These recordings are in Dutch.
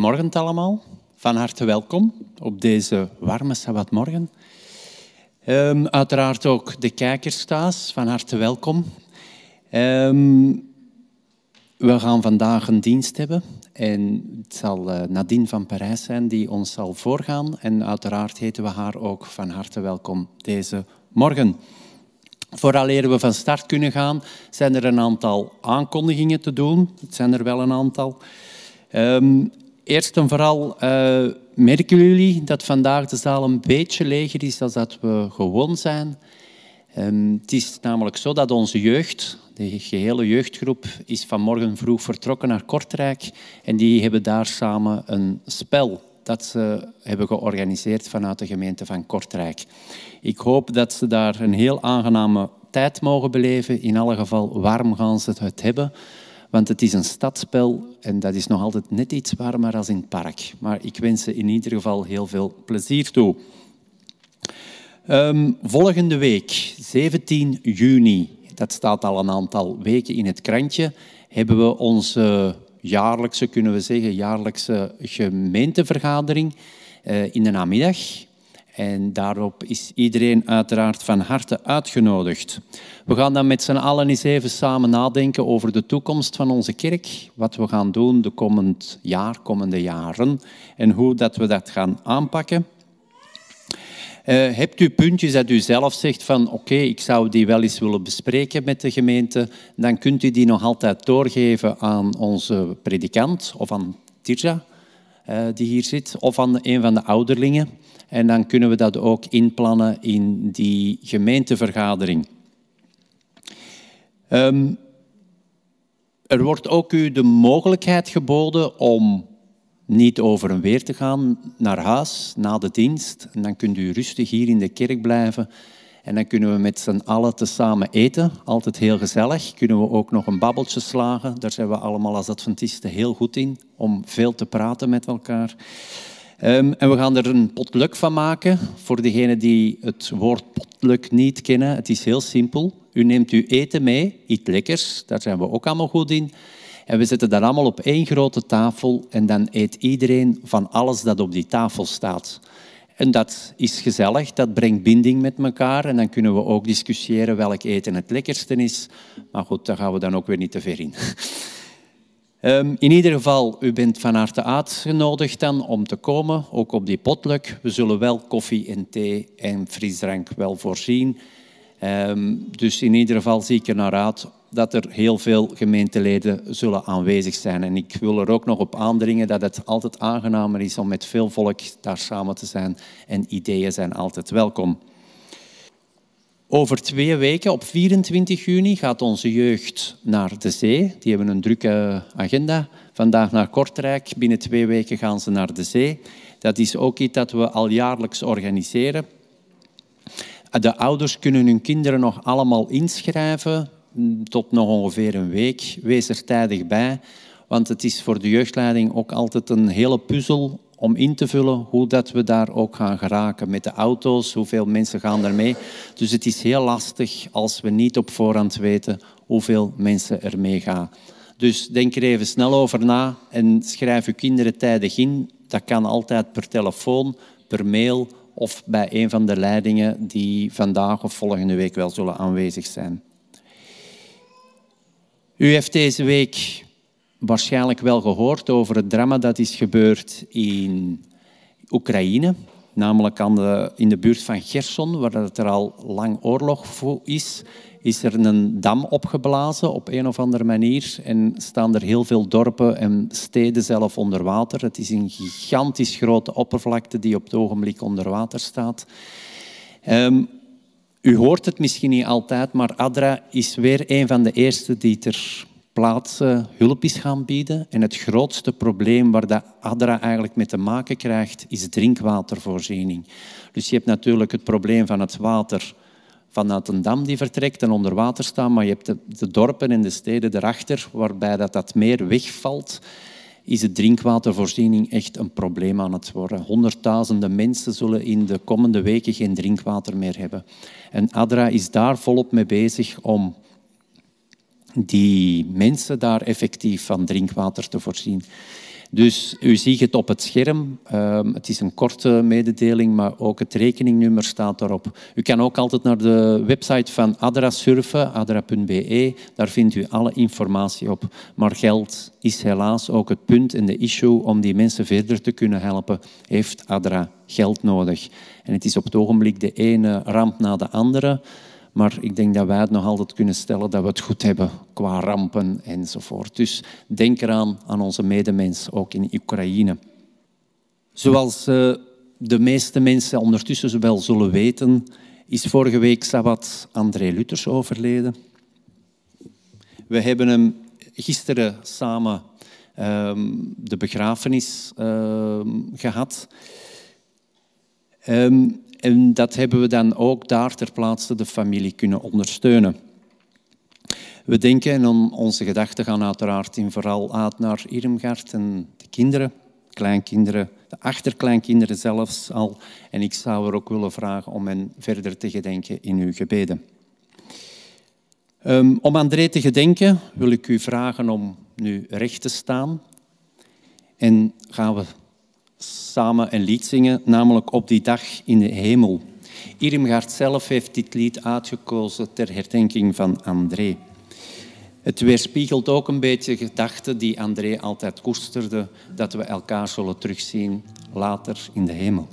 Goedemorgen allemaal, van harte welkom op deze warme Sabbatmorgen. Um, uiteraard ook de kijkers thuis, van harte welkom. Um, we gaan vandaag een dienst hebben en het zal uh, Nadine van Parijs zijn die ons zal voorgaan. En uiteraard heten we haar ook van harte welkom deze morgen. Vooraleer we van start kunnen gaan, zijn er een aantal aankondigingen te doen. Het zijn er wel een aantal. Um, Eerst en vooral uh, merken jullie dat vandaag de zaal een beetje leger is dan dat we gewoon zijn. Um, het is namelijk zo dat onze jeugd, de gehele jeugdgroep, is vanmorgen vroeg vertrokken naar Kortrijk. En die hebben daar samen een spel dat ze hebben georganiseerd vanuit de gemeente van Kortrijk. Ik hoop dat ze daar een heel aangename tijd mogen beleven. In alle geval warm gaan ze het hebben. Want het is een stadspel en dat is nog altijd net iets warmer als in het park. Maar ik wens ze in ieder geval heel veel plezier toe. Um, volgende week, 17 juni, dat staat al een aantal weken in het krantje, hebben we onze jaarlijkse, kunnen we zeggen, jaarlijkse gemeentevergadering uh, in de namiddag. En daarop is iedereen uiteraard van harte uitgenodigd. We gaan dan met z'n allen eens even samen nadenken over de toekomst van onze kerk. Wat we gaan doen de komend jaar, komende jaren. En hoe dat we dat gaan aanpakken. Uh, hebt u puntjes dat u zelf zegt van oké, ik zou die wel eens willen bespreken met de gemeente, dan kunt u die nog altijd doorgeven aan onze predikant of aan Tirja, uh, die hier zit, of aan een van de ouderlingen. En dan kunnen we dat ook inplannen in die gemeentevergadering. Um, er wordt ook u de mogelijkheid geboden om niet over en weer te gaan naar huis na de dienst. En dan kunt u rustig hier in de kerk blijven. En dan kunnen we met z'n allen tezamen eten. Altijd heel gezellig. Kunnen we ook nog een babbeltje slagen. Daar zijn we allemaal als Adventisten heel goed in. Om veel te praten met elkaar. Um, en we gaan er een potluck van maken. Voor degenen die het woord potluck niet kennen, het is heel simpel. U neemt uw eten mee, iets lekkers, daar zijn we ook allemaal goed in. En we zetten dat allemaal op één grote tafel en dan eet iedereen van alles dat op die tafel staat. En dat is gezellig, dat brengt binding met elkaar en dan kunnen we ook discussiëren welk eten het lekkerste is. Maar goed, daar gaan we dan ook weer niet te ver in. Um, in ieder geval, u bent van harte uitgenodigd dan om te komen, ook op die potluck. We zullen wel koffie en thee en frisdrank wel voorzien. Um, dus in ieder geval zie ik er naar uit dat er heel veel gemeenteleden zullen aanwezig zijn. En ik wil er ook nog op aandringen dat het altijd aangenamer is om met veel volk daar samen te zijn. En ideeën zijn altijd welkom. Over twee weken, op 24 juni, gaat onze jeugd naar de zee. Die hebben een drukke agenda. Vandaag naar Kortrijk, binnen twee weken gaan ze naar de zee. Dat is ook iets dat we al jaarlijks organiseren. De ouders kunnen hun kinderen nog allemaal inschrijven tot nog ongeveer een week. Wees er tijdig bij, want het is voor de jeugdleiding ook altijd een hele puzzel om in te vullen hoe dat we daar ook gaan geraken. Met de auto's, hoeveel mensen gaan er mee. Dus het is heel lastig als we niet op voorhand weten hoeveel mensen er mee gaan. Dus denk er even snel over na en schrijf uw kinderen tijdig in. Dat kan altijd per telefoon, per mail of bij een van de leidingen die vandaag of volgende week wel zullen aanwezig zijn. U heeft deze week waarschijnlijk wel gehoord over het drama dat is gebeurd in Oekraïne, namelijk aan de, in de buurt van Gerson, waar het er al lang oorlog is is er een dam opgeblazen op een of andere manier en staan er heel veel dorpen en steden zelf onder water. Het is een gigantisch grote oppervlakte die op het ogenblik onder water staat. Um, u hoort het misschien niet altijd, maar ADRA is weer een van de eerste die ter plaatse hulp is gaan bieden. En het grootste probleem waar de ADRA eigenlijk mee te maken krijgt, is drinkwatervoorziening. Dus je hebt natuurlijk het probleem van het water vanuit een dam die vertrekt en onder water staat, maar je hebt de, de dorpen en de steden erachter, waarbij dat, dat meer wegvalt, is de drinkwatervoorziening echt een probleem aan het worden. Honderdduizenden mensen zullen in de komende weken geen drinkwater meer hebben. En ADRA is daar volop mee bezig om die mensen daar effectief van drinkwater te voorzien. Dus u ziet het op het scherm. Ehm, het is een korte mededeling, maar ook het rekeningnummer staat daarop. U kan ook altijd naar de website van Adra surfen, adra.be. Daar vindt u alle informatie op. Maar geld is helaas ook het punt in de issue om die mensen verder te kunnen helpen. Heeft Adra geld nodig? En het is op het ogenblik de ene ramp na de andere. Maar ik denk dat wij het nog altijd kunnen stellen dat we het goed hebben qua rampen enzovoort. Dus denk eraan aan onze medemens, ook in Oekraïne. Zoals eh, de meeste mensen ondertussen wel zullen weten, is vorige week Sabbat André Luthers overleden. We hebben hem gisteren samen ehm, de begrafenis ehm, gehad. Ehm, en dat hebben we dan ook daar ter plaatse de familie kunnen ondersteunen. We denken en onze gedachten gaan uiteraard in vooral uit naar Irmgard en de kinderen, kleinkinderen, de achterkleinkinderen zelfs al. En ik zou er ook willen vragen om hen verder te gedenken in uw gebeden. Um, om André te gedenken wil ik u vragen om nu recht te staan. En gaan we samen een lied zingen, namelijk Op die dag in de hemel. Irmgaard zelf heeft dit lied uitgekozen ter herdenking van André. Het weerspiegelt ook een beetje gedachten die André altijd koesterde, dat we elkaar zullen terugzien later in de hemel.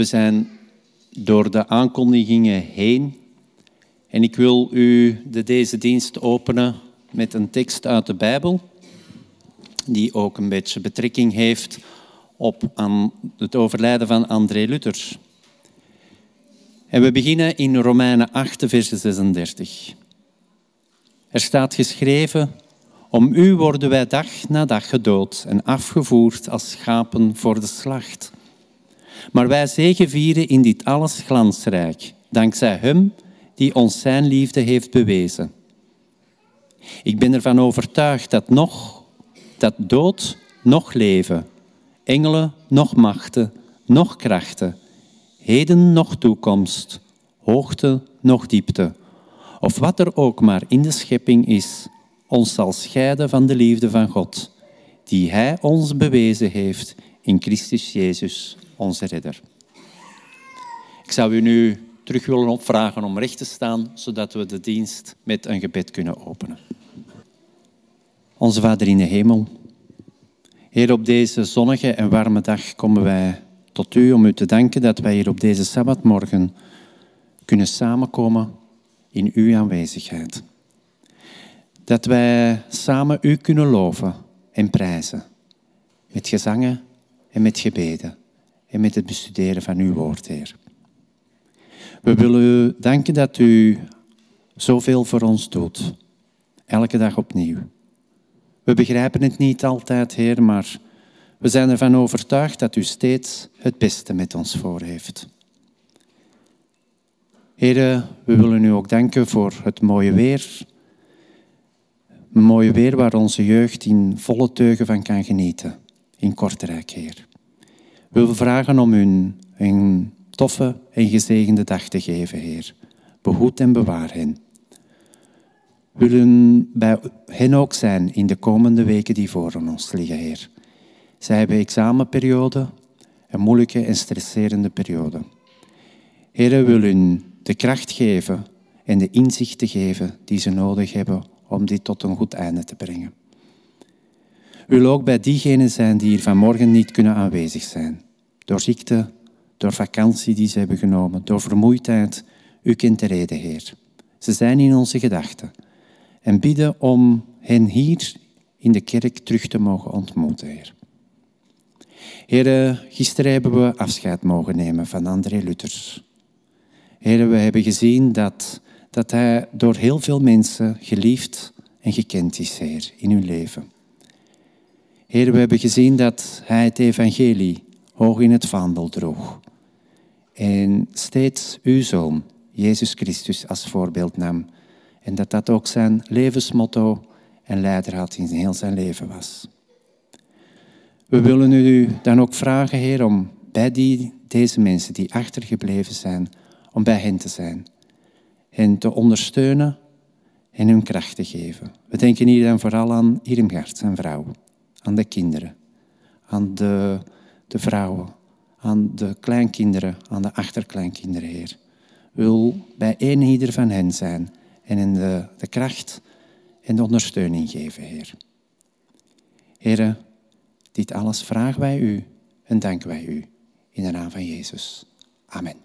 We zijn door de aankondigingen heen en ik wil u de, deze dienst openen met een tekst uit de Bijbel, die ook een beetje betrekking heeft op het overlijden van André Luther. En we beginnen in Romeinen 8, vers 36. Er staat geschreven, om u worden wij dag na dag gedood en afgevoerd als schapen voor de slacht. Maar wij zegevieren in dit alles glansrijk, dankzij Hem die ons Zijn liefde heeft bewezen. Ik ben ervan overtuigd dat nog, dat dood, nog leven, engelen, nog machten, nog krachten, heden nog toekomst, hoogte nog diepte, of wat er ook maar in de schepping is, ons zal scheiden van de liefde van God, die Hij ons bewezen heeft in Christus Jezus, onze Redder. Ik zou u nu terug willen opvragen om recht te staan, zodat we de dienst met een gebed kunnen openen. Onze Vader in de hemel, Heer, op deze zonnige en warme dag komen wij tot U om U te danken dat wij hier op deze Sabbatmorgen kunnen samenkomen in Uw aanwezigheid. Dat wij samen U kunnen loven en prijzen. Met gezangen en met gebeden. En met het bestuderen van Uw woord, Heer. We willen U danken dat U zoveel voor ons doet. Elke dag opnieuw. We begrijpen het niet altijd, Heer, maar we zijn ervan overtuigd dat U steeds het beste met ons voor heeft. Heren, we willen u ook danken voor het mooie weer. Een mooie weer waar onze jeugd in volle teugen van kan genieten. In Kortrijk, Heer. Willen vragen om u een toffe en gezegende dag te geven, Heer. Behoed en bewaar hen. Willen bij hen ook zijn in de komende weken die voor ons liggen, Heer. Zij hebben examenperiode, een moeilijke en stresserende periode. Heer, we willen de kracht geven en de inzicht te geven die ze nodig hebben om dit tot een goed einde te brengen. Wil ook bij diegenen zijn die hier vanmorgen niet kunnen aanwezig zijn. Door ziekte, door vakantie die ze hebben genomen, door vermoeidheid. U kent de reden, Heer. Ze zijn in onze gedachten en bidden om hen hier in de kerk terug te mogen ontmoeten, Heer. Heer, gisteren hebben we afscheid mogen nemen van André Luthers. Heer, we hebben gezien dat, dat hij door heel veel mensen geliefd en gekend is, Heer, in uw leven. Heer, we hebben gezien dat hij het evangelie hoog in het vaandel droeg. En steeds uw zoon, Jezus Christus, als voorbeeld nam. En dat dat ook zijn levensmotto en leidraad in heel zijn leven was. We willen u dan ook vragen, Heer, om bij die, deze mensen die achtergebleven zijn, om bij hen te zijn. Hen te ondersteunen en hun kracht te geven. We denken hier dan vooral aan Irmgard, zijn vrouw, aan de kinderen, aan de, de vrouwen, aan de kleinkinderen, aan de achterkleinkinderen, Heer. Wil bij één ieder van hen zijn en hen de, de kracht en de ondersteuning geven, Heer. Heren, dit alles vragen wij u en danken wij u in de naam van Jezus. Amen.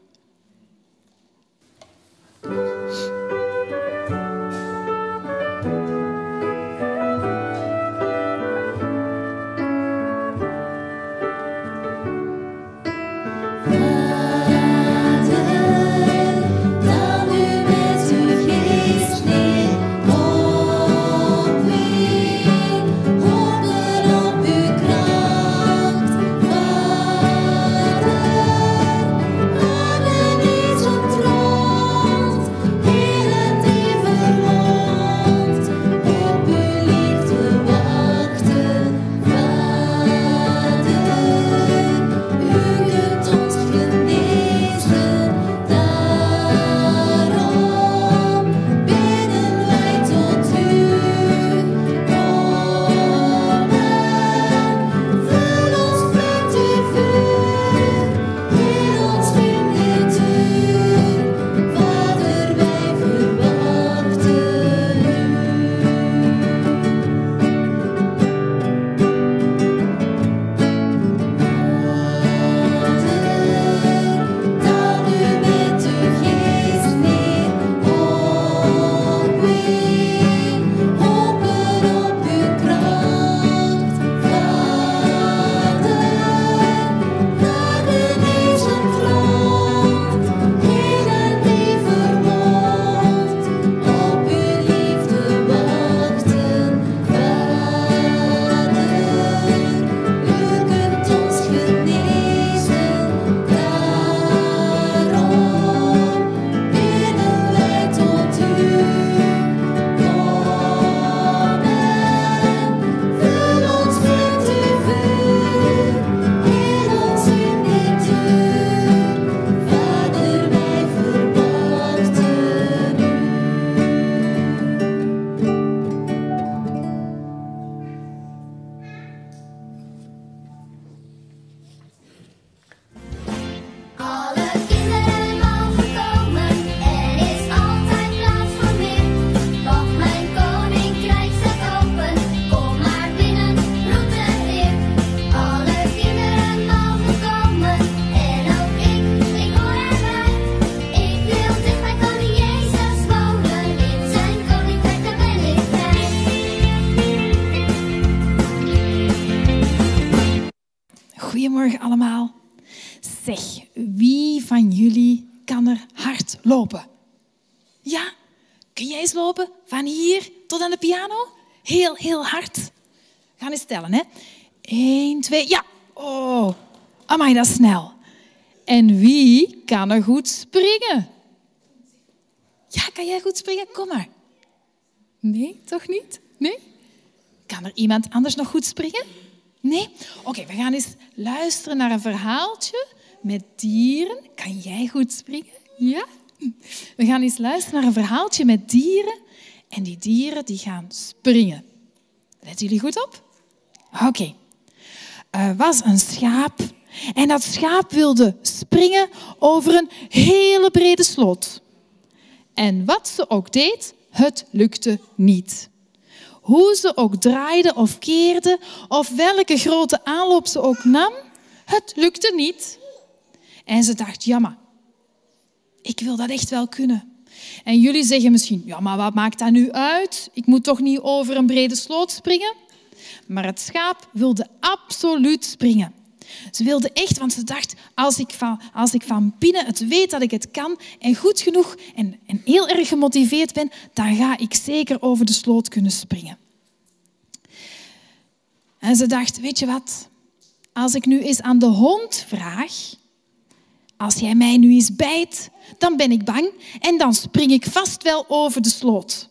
Piano? Heel, heel hard. Gaan eens tellen, hè? Eén, twee, ja. Oh, amai, dat is snel. En wie kan er goed springen? Ja, kan jij goed springen? Kom maar. Nee, toch niet? Nee? Kan er iemand anders nog goed springen? Nee? Oké, we gaan eens luisteren naar een verhaaltje met dieren. Kan jij goed springen? Ja? We gaan eens luisteren naar een verhaaltje met dieren. En die dieren die gaan springen. Letten jullie goed op? Oké. Er was een schaap. En dat schaap wilde springen over een hele brede sloot. En wat ze ook deed, het lukte niet. Hoe ze ook draaide of keerde, of welke grote aanloop ze ook nam, het lukte niet. En ze dacht, jammer, ik wil dat echt wel kunnen. En jullie zeggen misschien, ja, maar wat maakt dat nu uit? Ik moet toch niet over een brede sloot springen? Maar het schaap wilde absoluut springen. Ze wilde echt, want ze dacht, als ik van, als ik van binnen het weet dat ik het kan en goed genoeg en, en heel erg gemotiveerd ben, dan ga ik zeker over de sloot kunnen springen. En ze dacht, weet je wat, als ik nu eens aan de hond vraag, als jij mij nu eens bijt, dan ben ik bang en dan spring ik vast wel over de sloot.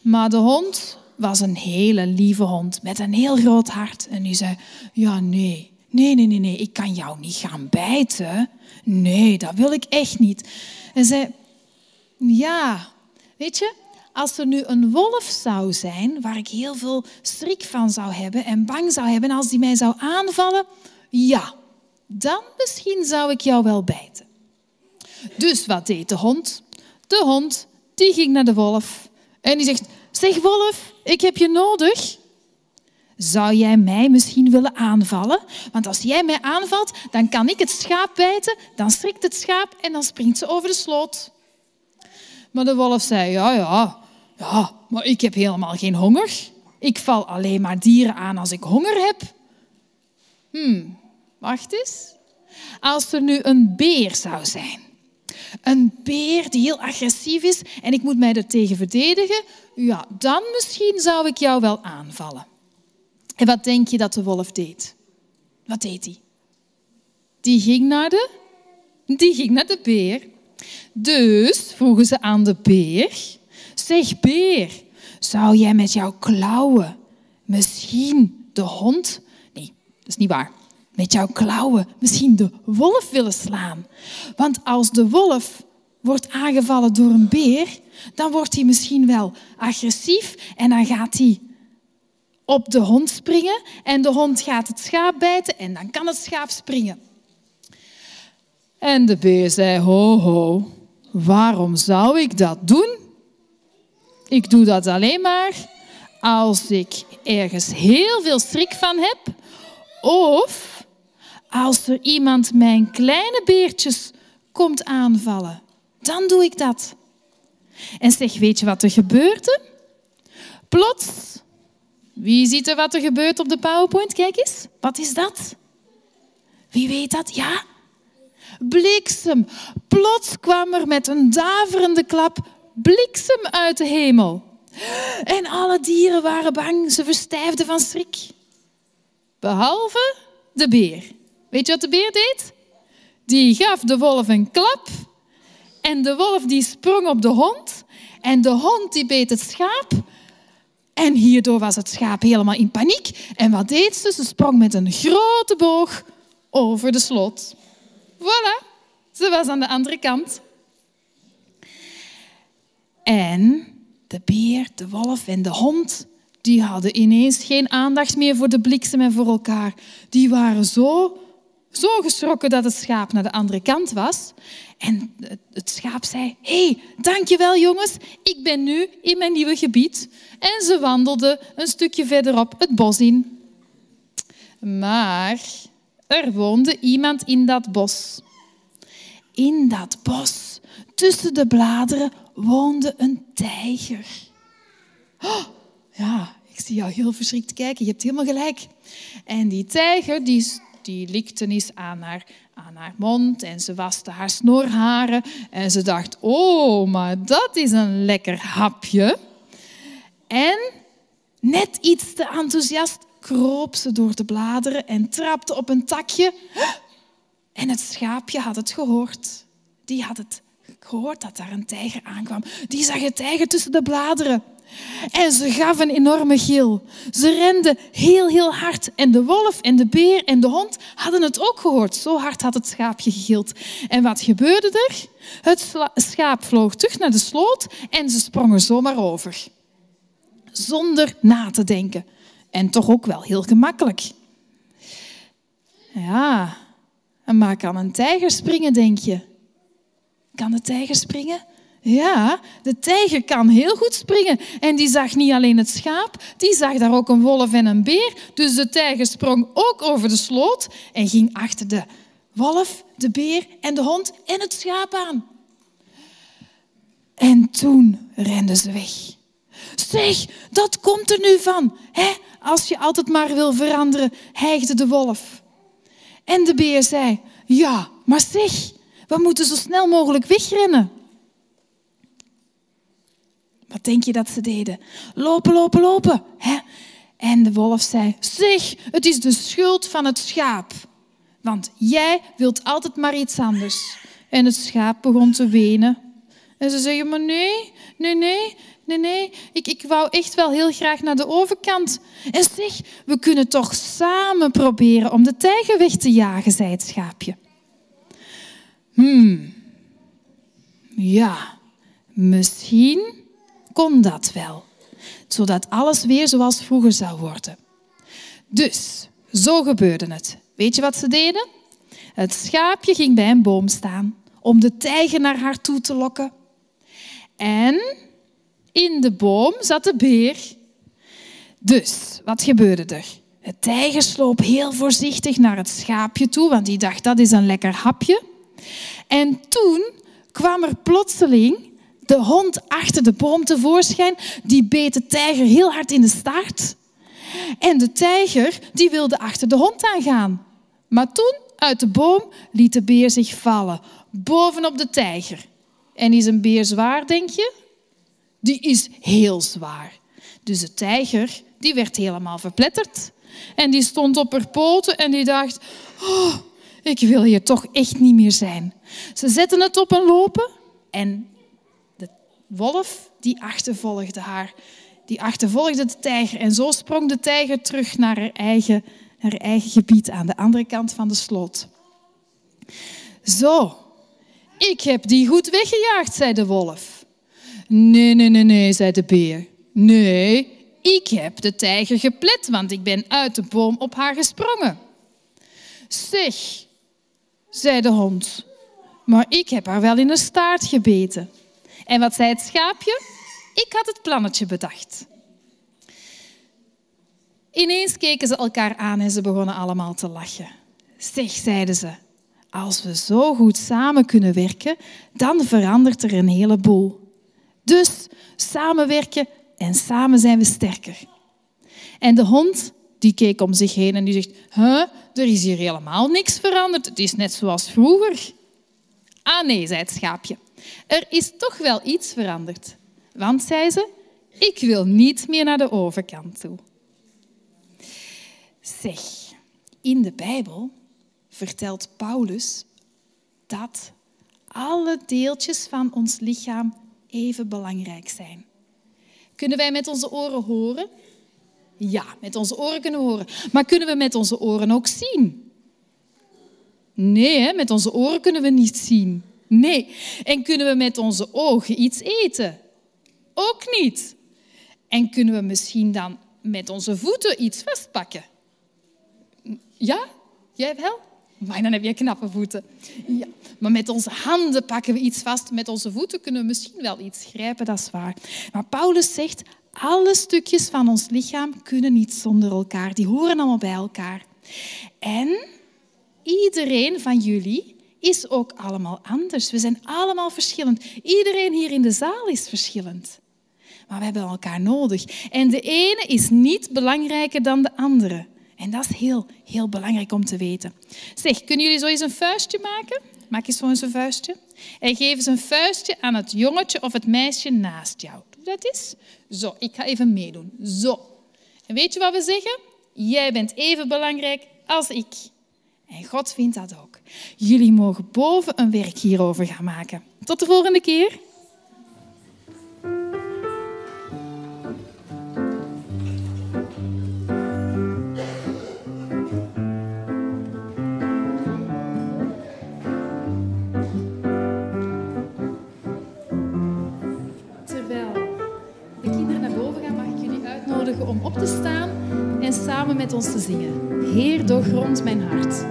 Maar de hond was een hele lieve hond met een heel groot hart. En die zei, ja nee, nee, nee, nee, nee, ik kan jou niet gaan bijten. Nee, dat wil ik echt niet. En zei, ja, weet je, als er nu een wolf zou zijn waar ik heel veel schrik van zou hebben en bang zou hebben als die mij zou aanvallen, ja, dan misschien zou ik jou wel bijten. Dus wat deed de hond? De hond die ging naar de wolf en die zegt, zeg wolf, ik heb je nodig. Zou jij mij misschien willen aanvallen? Want als jij mij aanvalt, dan kan ik het schaap bijten, dan schrikt het schaap en dan springt ze over de sloot. Maar de wolf zei, ja, ja, ja, maar ik heb helemaal geen honger. Ik val alleen maar dieren aan als ik honger heb. Hmm, wacht eens. Als er nu een beer zou zijn. Een beer die heel agressief is en ik moet mij er tegen verdedigen, ja, dan misschien zou ik jou wel aanvallen. En wat denk je dat de wolf deed? Wat deed hij? Die ging naar de, die ging naar de beer. Dus vroegen ze aan de beer, zeg beer, zou jij met jouw klauwen misschien de hond, nee, dat is niet waar, met jouw klauwen misschien de wolf willen slaan? Want als de wolf wordt aangevallen door een beer, dan wordt hij misschien wel agressief en dan gaat hij op de hond springen en de hond gaat het schaap bijten en dan kan het schaap springen. En de beer zei, ho ho, waarom zou ik dat doen? Ik doe dat alleen maar als ik ergens heel veel schrik van heb of als er iemand mijn kleine beertjes komt aanvallen. Dan doe ik dat. En zeg, weet je wat er gebeurde? Plots wie ziet er wat er gebeurt op de PowerPoint? Kijk eens. Wat is dat? Wie weet dat? Ja? Bliksem. Plots kwam er met een daverende klap bliksem uit de hemel. En alle dieren waren bang. Ze verstijfden van schrik. Behalve de beer. Weet je wat de beer deed? Die gaf de wolf een klap. En de wolf die sprong op de hond. En de hond die beet het schaap. En hierdoor was het schaap helemaal in paniek. En wat deed ze? Ze sprong met een grote boog over de slot. Voilà, ze was aan de andere kant. En de beer, de wolf en de hond, die hadden ineens geen aandacht meer voor de bliksem en voor elkaar. Die waren zo, zo geschrokken dat het schaap naar de andere kant was. En het schaap zei, hé, hey, dankjewel jongens, ik ben nu in mijn nieuwe gebied. En ze wandelden een stukje verderop het bos in. Maar er woonde iemand in dat bos. In dat bos, tussen de bladeren, woonde een tijger. Oh, ja, ik zie jou heel verschrikt kijken. Je hebt helemaal gelijk. En die tijger die, die likte eens aan haar, aan haar mond en ze waste haar snorharen. En ze dacht, oh, maar dat is een lekker hapje. En net iets te enthousiast kroop ze door de bladeren en trapte op een takje. En het schaapje had het gehoord. Die had het gehoord dat daar een tijger aankwam. Die zag een tijger tussen de bladeren. En ze gaf een enorme gil. Ze renden heel, heel hard. En de wolf en de beer en de hond hadden het ook gehoord. Zo hard had het schaapje gegild. En wat gebeurde er? Het schaap vloog terug naar de sloot en ze sprongen zomaar over. Zonder na te denken. En toch ook wel heel gemakkelijk. Ja, maar kan een tijger springen, denk je? Kan de tijger springen? Ja, de tijger kan heel goed springen. En die zag niet alleen het schaap, die zag daar ook een wolf en een beer. Dus de tijger sprong ook over de sloot en ging achter de wolf, de beer en de hond en het schaap aan. En toen renden ze weg. Zeg, dat komt er nu van. Hè? Als je altijd maar wil veranderen, hijgde de wolf. En de beer zei, ja, maar zeg, we moeten zo snel mogelijk wegrennen. Wat denk je dat ze deden? Lopen, lopen, lopen. Hè? En de wolf zei, zeg, het is de schuld van het schaap. Want jij wilt altijd maar iets anders. En het schaap begon te wenen. En ze zeggen, maar nee, nee, nee, nee, nee. Ik, ik wou echt wel heel graag naar de overkant. En zeg, we kunnen toch samen proberen om de tijger weg te jagen, zei het schaapje. Hmm, ja, misschien kon dat wel, zodat alles weer zoals vroeger zou worden. Dus, zo gebeurde het. Weet je wat ze deden? Het schaapje ging bij een boom staan om de tijger naar haar toe te lokken. En in de boom zat de beer. Dus, wat gebeurde er? Het tijger sloop heel voorzichtig naar het schaapje toe, want die dacht dat is een lekker hapje. En toen kwam er plotseling de hond achter de boom tevoorschijn. Die beet de tijger heel hard in de staart. En de tijger die wilde achter de hond aangaan. Maar toen, uit de boom, liet de beer zich vallen. Bovenop de tijger. En is een beer zwaar, denk je? Die is heel zwaar. Dus de tijger die werd helemaal verpletterd. En die stond op haar poten en die dacht... Oh, ik wil hier toch echt niet meer zijn. Ze zetten het op een lopen en wolf die achtervolgde haar. Die achtervolgde de tijger en zo sprong de tijger terug naar haar eigen, haar eigen gebied aan de andere kant van de sloot. Zo, ik heb die goed weggejaagd, zei de wolf. Nee, nee, nee, nee, zei de beer. Nee, ik heb de tijger geplet, want ik ben uit de boom op haar gesprongen. Zeg, zei de hond, maar ik heb haar wel in de staart gebeten. En wat zei het schaapje? Ik had het plannetje bedacht. Ineens keken ze elkaar aan en ze begonnen allemaal te lachen. Zeg, zeiden ze, als we zo goed samen kunnen werken, dan verandert er een heleboel. Dus samenwerken en samen zijn we sterker. En de hond die keek om zich heen en die zegt, huh, er is hier helemaal niks veranderd. Het is net zoals vroeger. Ah nee, zei het schaapje. Er is toch wel iets veranderd. Want, zei ze, ik wil niet meer naar de overkant toe. Zeg, in de Bijbel vertelt Paulus dat alle deeltjes van ons lichaam even belangrijk zijn. Kunnen wij met onze oren horen? Ja, met onze oren kunnen we horen. Maar kunnen we met onze oren ook zien? Nee, met onze oren kunnen we niet zien. Nee. En kunnen we met onze ogen iets eten? Ook niet. En kunnen we misschien dan met onze voeten iets vastpakken? Ja? Jij wel? Maar dan heb je knappe voeten. Ja. Maar met onze handen pakken we iets vast. Met onze voeten kunnen we misschien wel iets grijpen, dat is waar. Maar Paulus zegt, alle stukjes van ons lichaam kunnen niet zonder elkaar. Die horen allemaal bij elkaar. En iedereen van jullie is ook allemaal anders. We zijn allemaal verschillend. Iedereen hier in de zaal is verschillend. Maar we hebben elkaar nodig. En de ene is niet belangrijker dan de andere. En dat is heel, heel belangrijk om te weten. Zeg, kunnen jullie zo eens een vuistje maken? Maak eens zo een vuistje. En geef eens een vuistje aan het jongetje of het meisje naast jou. Doe dat eens. Zo, ik ga even meedoen. Zo. En weet je wat we zeggen? Jij bent even belangrijk als ik. En God vindt dat ook. Jullie mogen boven een werk hierover gaan maken. Tot de volgende keer. Terwijl de kinderen naar boven gaan, mag ik jullie uitnodigen om op te staan en samen met ons te zingen. Heer, doorgrond mijn hart.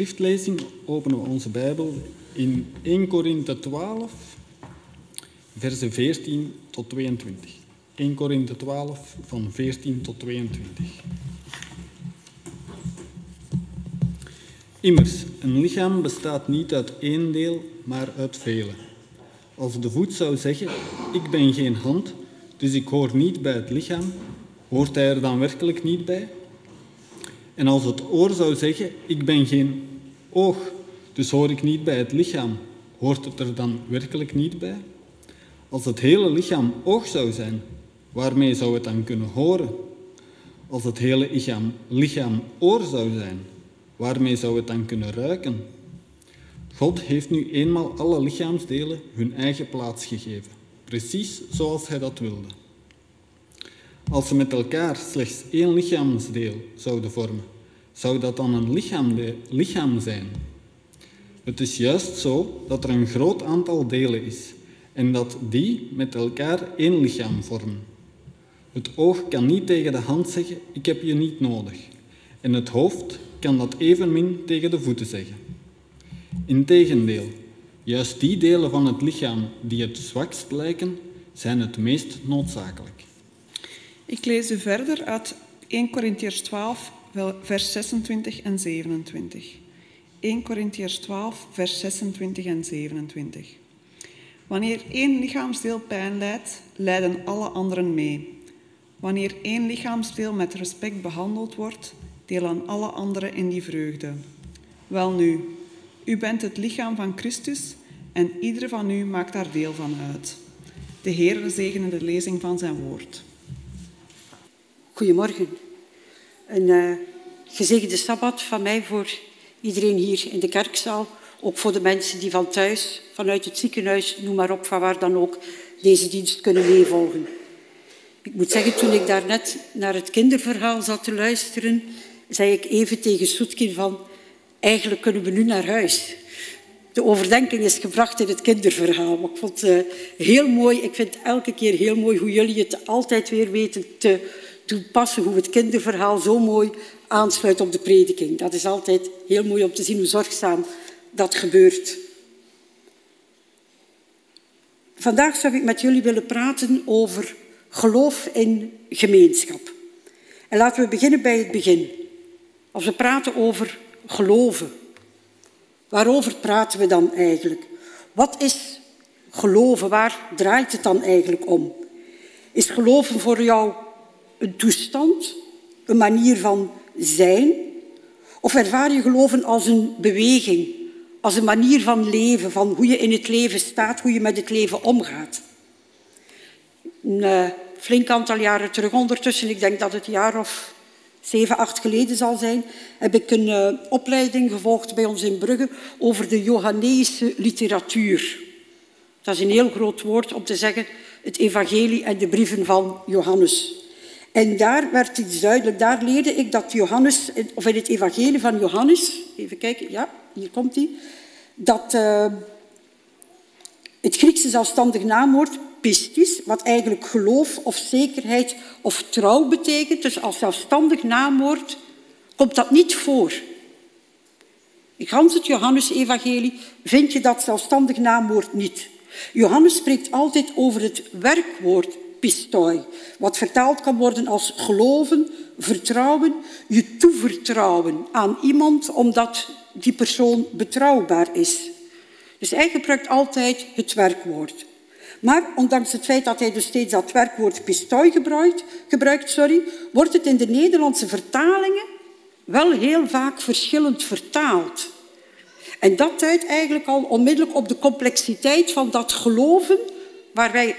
Schriftlezing openen we onze Bijbel in 1 Korinthe 12, versen 14 tot 22. 1 Korinthe 12, van 14 tot 22. Immers, een lichaam bestaat niet uit één deel, maar uit vele. Als de voet zou zeggen, ik ben geen hand, dus ik hoor niet bij het lichaam, hoort hij er dan werkelijk niet bij? En als het oor zou zeggen, ik ben geen oog, dus hoor ik niet bij het lichaam, hoort het er dan werkelijk niet bij? Als het hele lichaam oog zou zijn, waarmee zou het dan kunnen horen? Als het hele lichaam, lichaam oor zou zijn, waarmee zou het dan kunnen ruiken? God heeft nu eenmaal alle lichaamsdelen hun eigen plaats gegeven, precies zoals Hij dat wilde. Als ze met elkaar slechts één lichaamsdeel zouden vormen, zou dat dan een lichaamde- lichaam zijn? Het is juist zo dat er een groot aantal delen is en dat die met elkaar één lichaam vormen. Het oog kan niet tegen de hand zeggen, ik heb je niet nodig. En het hoofd kan dat evenmin tegen de voeten zeggen. Integendeel, juist die delen van het lichaam die het zwakst lijken, zijn het meest noodzakelijk. Ik lees u verder uit 1 Corinthiërs 12, wel- vers 26 en 27. 1 Corinthiërs 12, vers 26 en 27. Wanneer één lichaamsdeel pijn lijdt, lijden alle anderen mee. Wanneer één lichaamsdeel met respect behandeld wordt, delen alle anderen in die vreugde. Welnu, u bent het lichaam van Christus en ieder van u maakt daar deel van uit. De Heer zegene de lezing van zijn woord. Goedemorgen. Een uh, gezegende sabbat van mij voor iedereen hier in de kerkzaal. Ook voor de mensen die van thuis, vanuit het ziekenhuis, noem maar op, van waar dan ook, deze dienst kunnen meevolgen. Ik moet zeggen, toen ik daarnet naar het kinderverhaal zat te luisteren, zei ik even tegen Soetkin van, eigenlijk kunnen we nu naar huis. De overdenking is gebracht in het kinderverhaal. Maar ik vond het uh, heel mooi. Ik vind elke keer heel mooi hoe jullie het altijd weer weten te toepassen. Hoe het kinderverhaal zo mooi aansluit op de prediking. Dat is altijd heel mooi om te zien hoe zorgzaam dat gebeurt. Vandaag zou ik met jullie willen praten over geloof in gemeenschap. En laten we beginnen bij het begin. Als we praten over geloven, waarover praten we dan eigenlijk? Wat is geloven? Waar draait het dan eigenlijk om? Is geloven voor jou een toestand, een manier van zijn? Of ervaar je geloven als een beweging, als een manier van leven, van hoe je in het leven staat, hoe je met het leven omgaat? Een eh, flink aantal jaren terug ondertussen, ik denk dat het een jaar of zeven, acht geleden zal zijn, heb ik een eh, opleiding gevolgd bij ons in Brugge over de Johanneese literatuur. Dat is een heel groot woord om te zeggen het evangelie en de brieven van Johannes. En daar werd iets duidelijk. Daar leerde ik dat Johannes, of in het evangelie van Johannes, even kijken, ja, hier komt hij, dat eh, het Griekse zelfstandig naamwoord pistis, wat eigenlijk geloof of zekerheid of trouw betekent, dus als zelfstandig naamwoord, komt dat niet voor. In gans het Johannes-evangelie vind je dat zelfstandig naamwoord niet. Johannes spreekt altijd over het werkwoord pistoi, wat vertaald kan worden als geloven, vertrouwen, je toevertrouwen aan iemand omdat die persoon betrouwbaar is. Dus hij gebruikt altijd het werkwoord. Maar ondanks het feit dat hij dus steeds dat werkwoord pistoi gebruikt, gebruikt sorry, wordt het in de Nederlandse vertalingen wel heel vaak verschillend vertaald. En dat duidt eigenlijk al onmiddellijk op de complexiteit van dat geloven, waar wij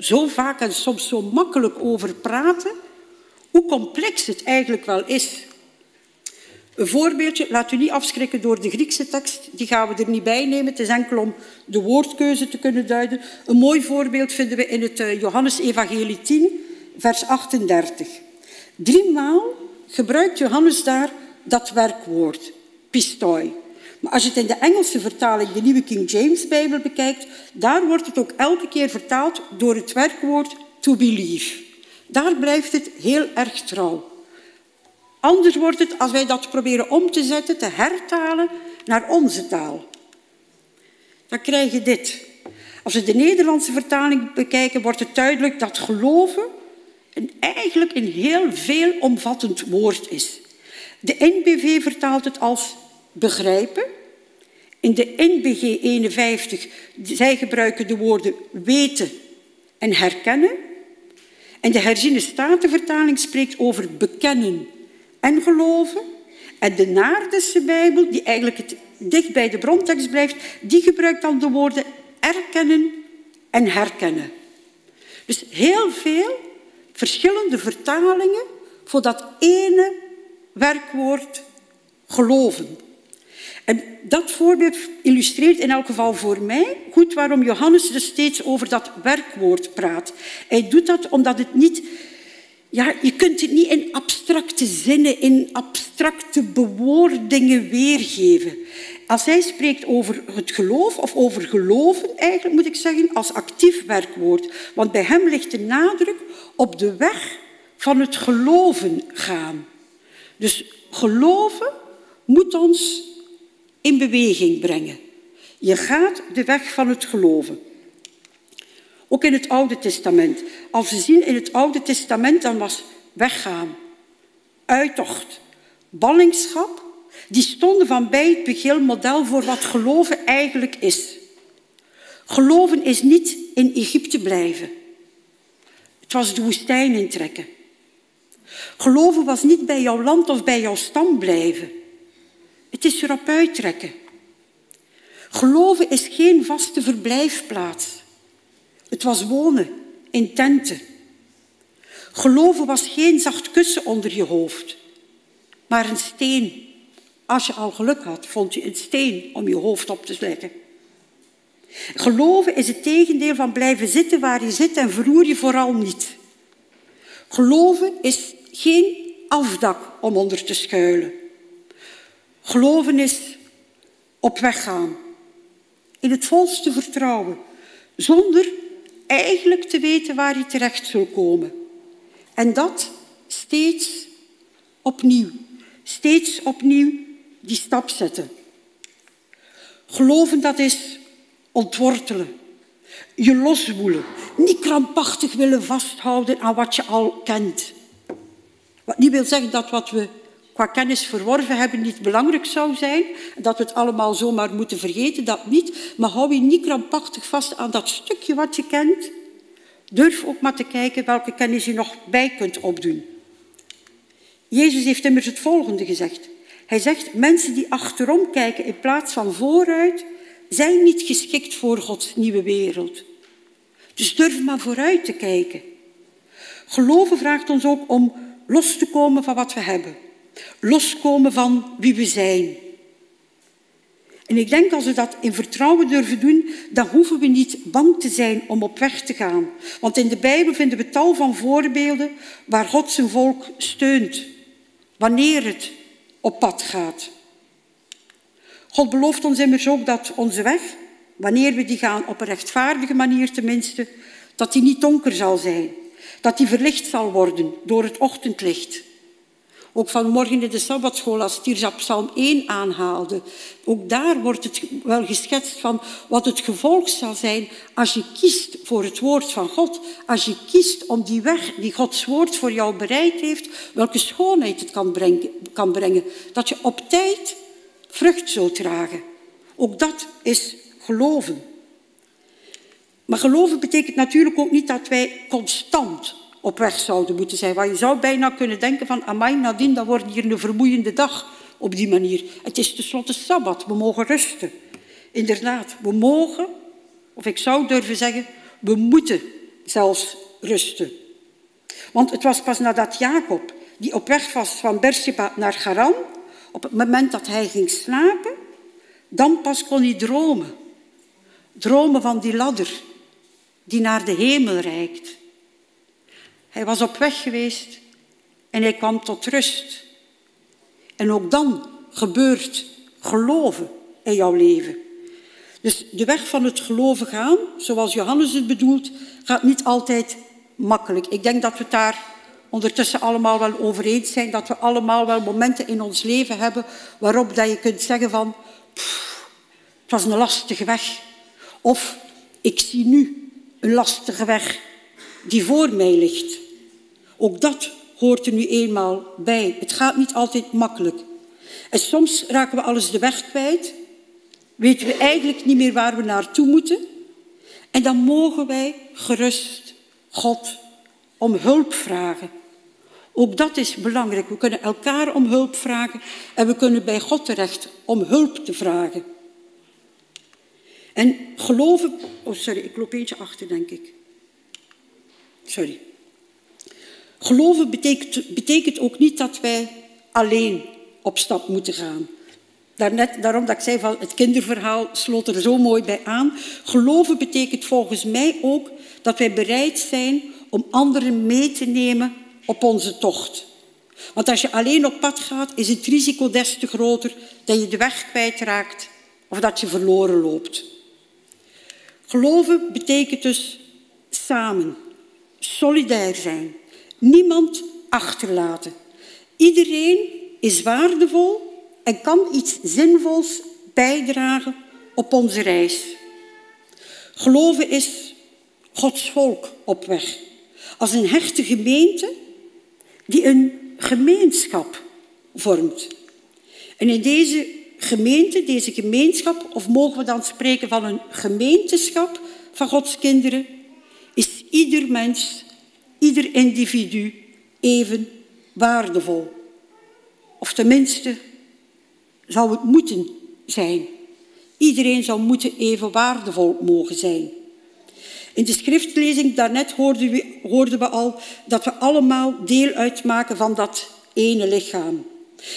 zo vaak en soms zo makkelijk over praten, hoe complex het eigenlijk wel is. Een voorbeeldje, laat u niet afschrikken door de Griekse tekst, die gaan we er niet bij nemen. Het is enkel om de woordkeuze te kunnen duiden. Een mooi voorbeeld vinden we in het eh, Johannes-evangelie 10, vers 38. Driemaal gebruikt Johannes daar dat werkwoord, pistoi. Maar als je het in de Engelse vertaling, de nieuwe King James Bijbel, bekijkt, daar wordt het ook elke keer vertaald door het werkwoord to believe. Daar blijft het heel erg trouw. Anders wordt het als wij dat proberen om te zetten, te hertalen naar onze taal. Dan krijg je dit. Als we de Nederlandse vertaling bekijken, wordt het duidelijk dat geloven een, eigenlijk een heel veelomvattend woord is. De NBV vertaalt het als begrijpen. In de NBG 51, zij gebruiken de woorden weten en herkennen. En de herziene statenvertaling spreekt over bekennen en geloven. En de Naardense Bijbel, die eigenlijk het dicht bij de brontekst blijft, die gebruikt dan de woorden erkennen en herkennen. Dus heel veel verschillende vertalingen voor dat ene werkwoord geloven. Dat voorbeeld illustreert in elk geval voor mij goed waarom Johannes er steeds over dat werkwoord praat. Hij doet dat omdat het niet... Ja, je kunt het niet in abstracte zinnen, in abstracte bewoordingen weergeven. Als hij spreekt over het geloof, of over geloven eigenlijk moet ik zeggen, als actief werkwoord. Want bij hem ligt de nadruk op de weg van het geloven gaan. Dus geloven moet ons in beweging brengen. Je gaat de weg van het geloven. Ook in het Oude Testament. Als we zien in het Oude Testament, dan was weggaan, uittocht, ballingschap, die stonden van bij het begin model voor wat geloven eigenlijk is. Geloven is niet in Egypte blijven. Het was de woestijn intrekken. Geloven was niet bij jouw land of bij jouw stam blijven. Het is erop uittrekken. Geloven is geen vaste verblijfplaats. Het was wonen in tenten. Geloven was geen zacht kussen onder je hoofd, maar een steen. Als je al geluk had, vond je een steen om je hoofd op te leggen. Geloven is het tegendeel van blijven zitten waar je zit en verroer je vooral niet. Geloven is geen afdak om onder te schuilen. Geloven is op weg gaan. In het volste vertrouwen. Zonder eigenlijk te weten waar je terecht zult komen. En dat steeds opnieuw. Steeds opnieuw die stap zetten. Geloven dat is ontwortelen. Je loswoelen. Niet krampachtig willen vasthouden aan wat je al kent. Wat niet wil zeggen dat wat we qua kennis verworven hebben niet belangrijk zou zijn. Dat we het allemaal zomaar moeten vergeten, dat niet. Maar hou je niet krampachtig vast aan dat stukje wat je kent. Durf ook maar te kijken welke kennis je nog bij kunt opdoen. Jezus heeft immers het volgende gezegd. Hij zegt, mensen die achterom kijken in plaats van vooruit, zijn niet geschikt voor Gods nieuwe wereld. Dus durf maar vooruit te kijken. Geloven vraagt ons ook om los te komen van wat we hebben. Loskomen van wie we zijn. En ik denk als we dat in vertrouwen durven doen, dan hoeven we niet bang te zijn om op weg te gaan. Want in de Bijbel vinden we tal van voorbeelden waar God zijn volk steunt, wanneer het op pad gaat. God belooft ons immers ook dat onze weg, wanneer we die gaan op een rechtvaardige manier tenminste, dat die niet donker zal zijn. Dat die verlicht zal worden door het ochtendlicht. Ook vanmorgen in de Sabbatschool, als Tirza Psalm 1 aanhaalde, ook daar wordt het wel geschetst van wat het gevolg zal zijn als je kiest voor het woord van God. Als je kiest om die weg die Gods woord voor jou bereid heeft, welke schoonheid het kan brengen. Kan brengen. Dat je op tijd vrucht zult dragen. Ook dat is geloven. Maar geloven betekent natuurlijk ook niet dat wij constant op weg zouden moeten zijn. Want je zou bijna kunnen denken van, amai, nadien, dat wordt hier een vermoeiende dag op die manier. Het is tenslotte Sabbat, we mogen rusten. Inderdaad, we mogen, of ik zou durven zeggen, we moeten zelfs rusten. Want het was pas nadat Jacob, die op weg was van Beersheba naar Garan, op het moment dat hij ging slapen, dan pas kon hij dromen. Dromen van die ladder die naar de hemel reikt. Hij was op weg geweest en hij kwam tot rust. En ook dan gebeurt geloven in jouw leven. Dus de weg van het geloven gaan, zoals Johannes het bedoelt, gaat niet altijd makkelijk. Ik denk dat we daar ondertussen allemaal wel over eens zijn, dat we allemaal wel momenten in ons leven hebben waarop dat je kunt zeggen van, het was een lastige weg. Of ik zie nu een lastige weg die voor mij ligt. Ook dat hoort er nu eenmaal bij. Het gaat niet altijd makkelijk. En soms raken we alles de weg kwijt. Weten we eigenlijk niet meer waar we naartoe moeten. En dan mogen wij gerust God om hulp vragen. Ook dat is belangrijk. We kunnen elkaar om hulp vragen en we kunnen bij God terecht om hulp te vragen. En geloven... Oh, sorry, ik loop eentje achter, denk ik. Sorry. Geloven betekent, betekent ook niet dat wij alleen op stap moeten gaan. Daarnet, daarom dat ik zei van het kinderverhaal sloot er zo mooi bij aan. Geloven betekent volgens mij ook dat wij bereid zijn om anderen mee te nemen op onze tocht. Want als je alleen op pad gaat, is het risico des te groter dat je de weg kwijtraakt of dat je verloren loopt. Geloven betekent dus samen, solidair zijn, niemand achterlaten. Iedereen is waardevol en kan iets zinvols bijdragen op onze reis. Geloven is Gods volk op weg. Als een hechte gemeente die een gemeenschap vormt. En in deze gemeente, deze gemeenschap, of mogen we dan spreken van een gemeenteschap van Gods kinderen, ieder mens, ieder individu even waardevol. Of tenminste, zou het moeten zijn. Iedereen zou moeten even waardevol mogen zijn. In de schriftlezing daarnet hoorden we, hoorden we al dat we allemaal deel uitmaken van dat ene lichaam.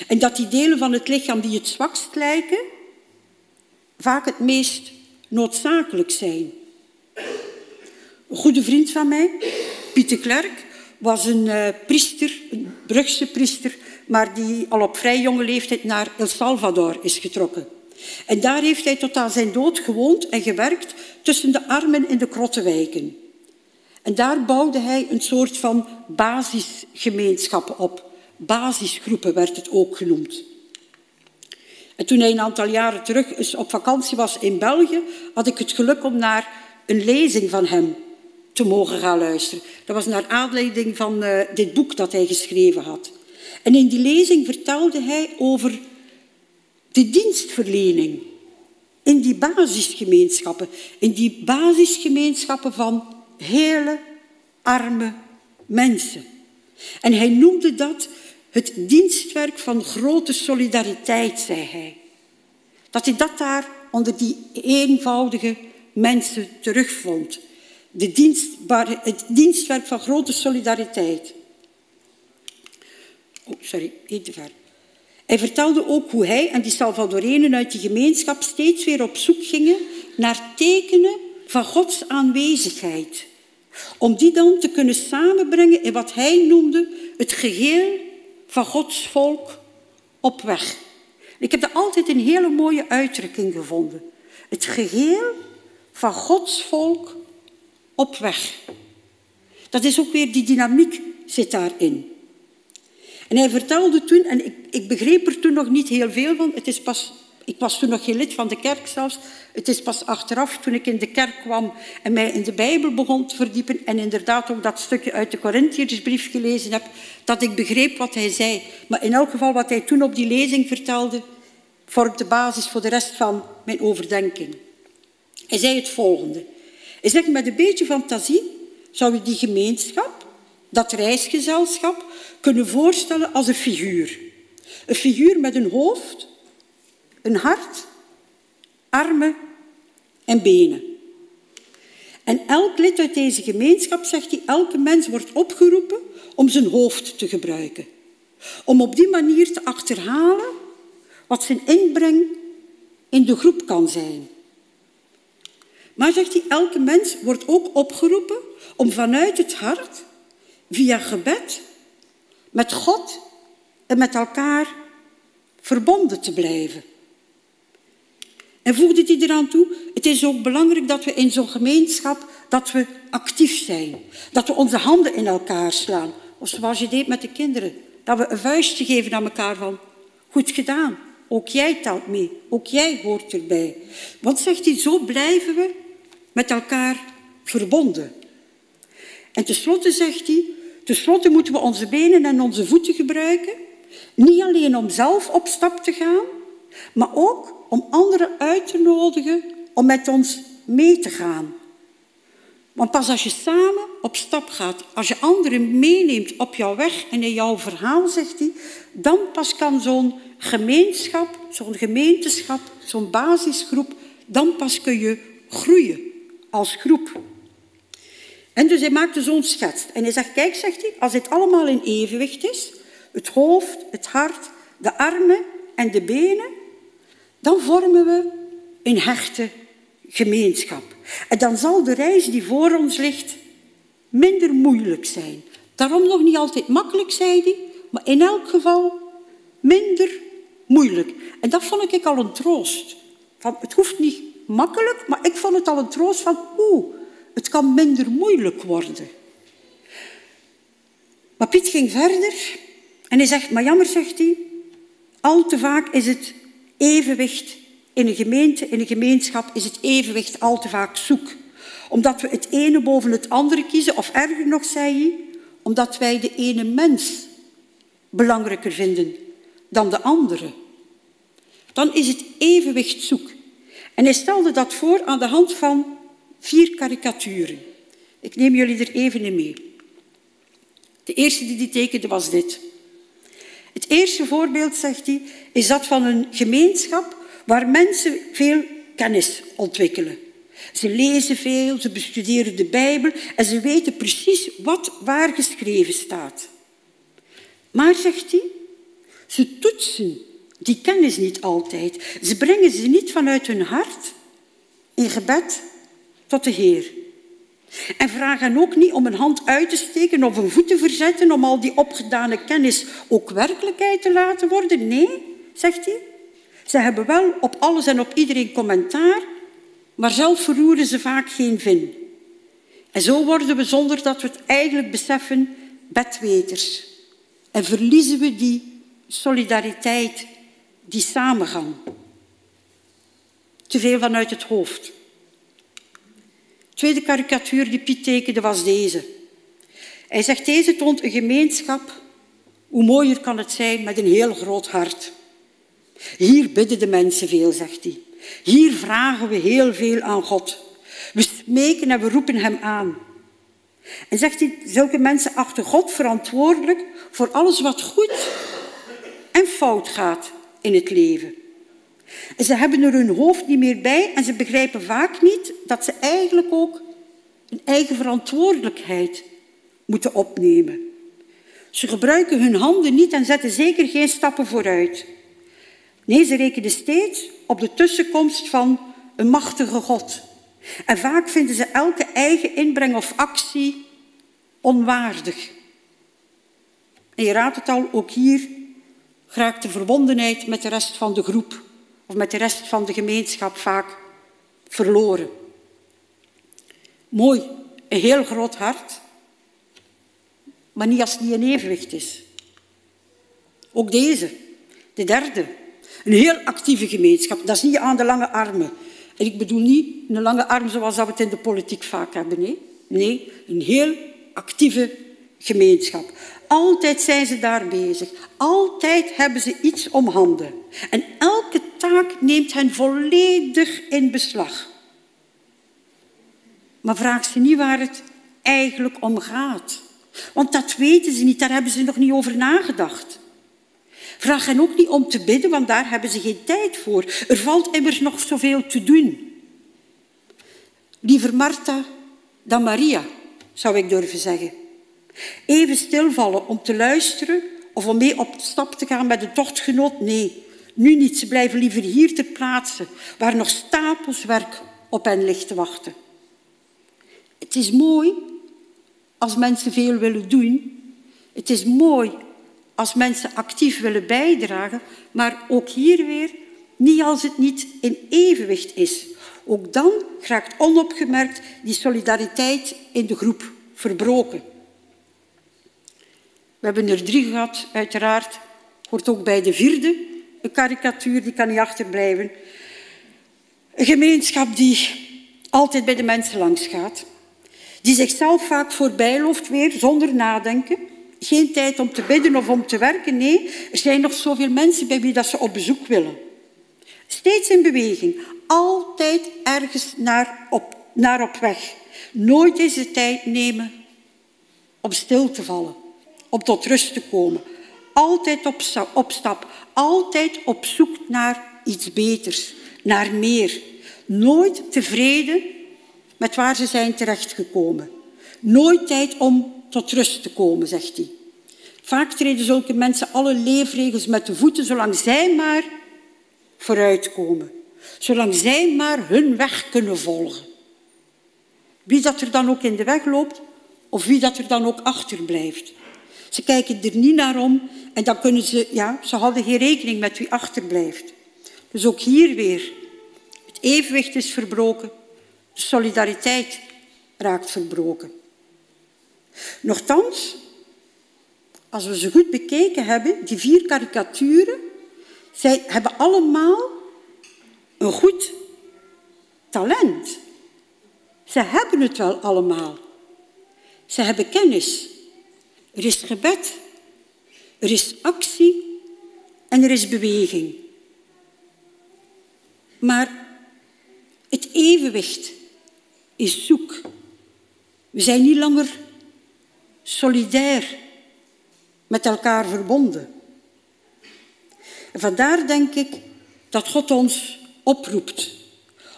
En dat die delen van het lichaam die het zwakst lijken, vaak het meest noodzakelijk zijn. Een goede vriend van mij, Pieter Klerk, was een uh, priester, een Brugse priester, maar die al op vrij jonge leeftijd naar El Salvador is getrokken. En daar heeft hij tot aan zijn dood gewoond en gewerkt tussen de armen in de krottenwijken. En daar bouwde hij een soort van basisgemeenschappen op. Basisgroepen werd het ook genoemd. En toen hij een aantal jaren terug op vakantie was in België, had ik het geluk om naar een lezing van hem te mogen gaan luisteren. Dat was naar aanleiding van uh, dit boek dat hij geschreven had. En in die lezing vertelde hij over de dienstverlening in die basisgemeenschappen. In die basisgemeenschappen van hele arme mensen. En hij noemde dat het dienstwerk van grote solidariteit, zei hij. Dat hij dat daar onder die eenvoudige mensen terugvond. De het dienstwerk van grote solidariteit. Oh, sorry, één te ver. Hij vertelde ook hoe hij en die Salvadorenen uit die gemeenschap steeds weer op zoek gingen naar tekenen van Gods aanwezigheid. Om die dan te kunnen samenbrengen in wat hij noemde het geheel van Gods volk op weg. Ik heb daar altijd een hele mooie uitdrukking gevonden. Het geheel van Gods volk op weg. Dat is ook weer die dynamiek zit daarin. En hij vertelde toen, en ik, ik begreep er toen nog niet heel veel van, het is pas, ik was toen nog geen lid van de kerk zelfs, het is pas achteraf toen ik in de kerk kwam en mij in de Bijbel begon te verdiepen en inderdaad ook dat stukje uit de Corinthiërsbrief gelezen heb, dat ik begreep wat hij zei. Maar in elk geval wat hij toen op die lezing vertelde, vormt de basis voor de rest van mijn overdenking. Hij zei het volgende. Hij zegt, met een beetje fantasie zou je die gemeenschap, dat reisgezelschap, kunnen voorstellen als een figuur. Een figuur met een hoofd, een hart, armen en benen. En elk lid uit deze gemeenschap, zegt hij, elke mens wordt opgeroepen om zijn hoofd te gebruiken. Om op die manier te achterhalen wat zijn inbreng in de groep kan zijn. Maar, zegt hij, elke mens wordt ook opgeroepen om vanuit het hart, via gebed, met God en met elkaar verbonden te blijven. En voegde hij eraan toe, het is ook belangrijk dat we in zo'n gemeenschap dat we actief zijn. Dat we onze handen in elkaar slaan. Of zoals je deed met de kinderen. Dat we een vuistje geven aan elkaar van, goed gedaan. Ook jij telt mee. Ook jij hoort erbij. Want zegt hij, zo blijven we met elkaar verbonden. En tenslotte zegt hij, tenslotte moeten we onze benen en onze voeten gebruiken. Niet alleen om zelf op stap te gaan, maar ook om anderen uit te nodigen om met ons mee te gaan. Want pas als je samen op stap gaat, als je anderen meeneemt op jouw weg en in jouw verhaal, zegt hij, dan pas kan zo'n gemeenschap, zo'n gemeenteschap, zo'n basisgroep, dan pas kun je groeien als groep. En dus hij maakte zo'n schets. En hij zegt, kijk, zegt hij, als dit allemaal in evenwicht is, het hoofd, het hart, de armen en de benen, dan vormen we een hechte gemeenschap. En dan zal de reis die voor ons ligt minder moeilijk zijn. Daarom nog niet altijd makkelijk, zei hij, maar in elk geval minder moeilijk. En dat vond ik al een troost. Het hoeft niet makkelijk, maar ik vond het al een troost van, oeh, het kan minder moeilijk worden. Maar Piet ging verder en hij zegt, maar jammer, zegt hij, al te vaak is het evenwicht in een gemeente, in een gemeenschap, is het evenwicht al te vaak zoek. Omdat we het ene boven het andere kiezen, of erger nog, zei hij, omdat wij de ene mens belangrijker vinden dan de andere. Dan is het evenwicht zoek. En hij stelde dat voor aan de hand van vier karikaturen. Ik neem jullie er even in mee. De eerste die hij tekende was dit. Het eerste voorbeeld, zegt hij, is dat van een gemeenschap waar mensen veel kennis ontwikkelen. Ze lezen veel, ze bestuderen de Bijbel en ze weten precies wat waar geschreven staat. Maar, zegt hij, ze toetsen die kennis niet altijd. Ze brengen ze niet vanuit hun hart in gebed tot de Heer. En vragen ook niet om een hand uit te steken of een voet te verzetten om al die opgedane kennis ook werkelijkheid te laten worden. Nee, zegt hij. Ze hebben wel op alles en op iedereen commentaar, maar zelf verroeren ze vaak geen vin. En zo worden we, zonder dat we het eigenlijk beseffen, bedweters. En verliezen we die solidariteit, die samengang. Te veel vanuit het hoofd. De tweede karikatuur die Piet tekende was deze. Hij zegt, deze toont een gemeenschap Hoe mooier kan het zijn met een heel groot hart. Hier bidden de mensen veel, zegt hij. Hier vragen we heel veel aan God. We smeken en we roepen hem aan. En zegt hij, zulke mensen achten God verantwoordelijk voor alles wat goed en fout gaat in het leven. En ze hebben er hun hoofd niet meer bij en ze begrijpen vaak niet dat ze eigenlijk ook een eigen verantwoordelijkheid moeten opnemen. Ze gebruiken hun handen niet en zetten zeker geen stappen vooruit. Nee, ze rekenen steeds op de tussenkomst van een machtige God. En vaak vinden ze elke eigen inbreng of actie onwaardig. En je raadt het al, ook hier raakt de verbondenheid met de rest van de groep of met de rest van de gemeenschap vaak verloren. Mooi, een heel groot hart, maar niet als het niet in evenwicht is. Ook deze, de derde, een heel actieve gemeenschap. Dat is niet aan de lange armen. En ik bedoel niet een lange arm zoals dat we het in de politiek vaak hebben. Nee, nee een heel actieve gemeenschap. Altijd zijn ze daar bezig. Altijd hebben ze iets om handen. En elke taak neemt hen volledig in beslag. Maar vraag ze niet waar het eigenlijk om gaat. Want dat weten ze niet, daar hebben ze nog niet over nagedacht. Vraag hen ook niet om te bidden, want daar hebben ze geen tijd voor. Er valt immers nog zoveel te doen. Liever Martha dan Maria, zou ik durven zeggen. Even stilvallen om te luisteren of om mee op stap te gaan met een tochtgenoot? Nee, nu niet. Ze blijven liever hier ter plaatse, waar nog stapels werk op hen ligt te wachten. Het is mooi als mensen veel willen doen. Het is mooi als mensen actief willen bijdragen, maar ook hier weer niet als het niet in evenwicht is. Ook dan raakt onopgemerkt die solidariteit in de groep verbroken. We hebben er drie gehad, uiteraard. Hoort ook bij de vierde. Een karikatuur, die kan niet achterblijven. Een gemeenschap die altijd bij de mensen langs gaat. Die zichzelf vaak voorbij loopt weer, zonder nadenken. Geen tijd om te bidden of om te werken. Nee, er zijn nog zoveel mensen bij wie dat ze op bezoek willen. Steeds in beweging. Altijd ergens naar op, naar op weg. Nooit deze tijd nemen om stil te vallen. Om tot rust te komen. Altijd op, sta- op stap. Altijd op zoek naar iets beters. Naar meer. Nooit tevreden met waar ze zijn terechtgekomen. Nooit tijd om tot rust te komen, zegt hij. Vaak treden zulke mensen alle leefregels met de voeten, zolang zij maar vooruitkomen. Zolang zij maar hun weg kunnen volgen. Wie dat er dan ook in de weg loopt, of wie dat er dan ook achterblijft. Ze kijken er niet naar om en dan kunnen ze, ja, ze houden geen rekening met wie achterblijft. Dus ook hier weer, het evenwicht is verbroken, de solidariteit raakt verbroken. Nochtans, als we ze goed bekeken hebben, die vier karikaturen, zij hebben allemaal een goed talent. Ze hebben het wel allemaal. Ze hebben kennis. Er is gebed. Er is actie en er is beweging. Maar het evenwicht is zoek. We zijn niet langer solidair met elkaar verbonden. En vandaar denk ik dat God ons oproept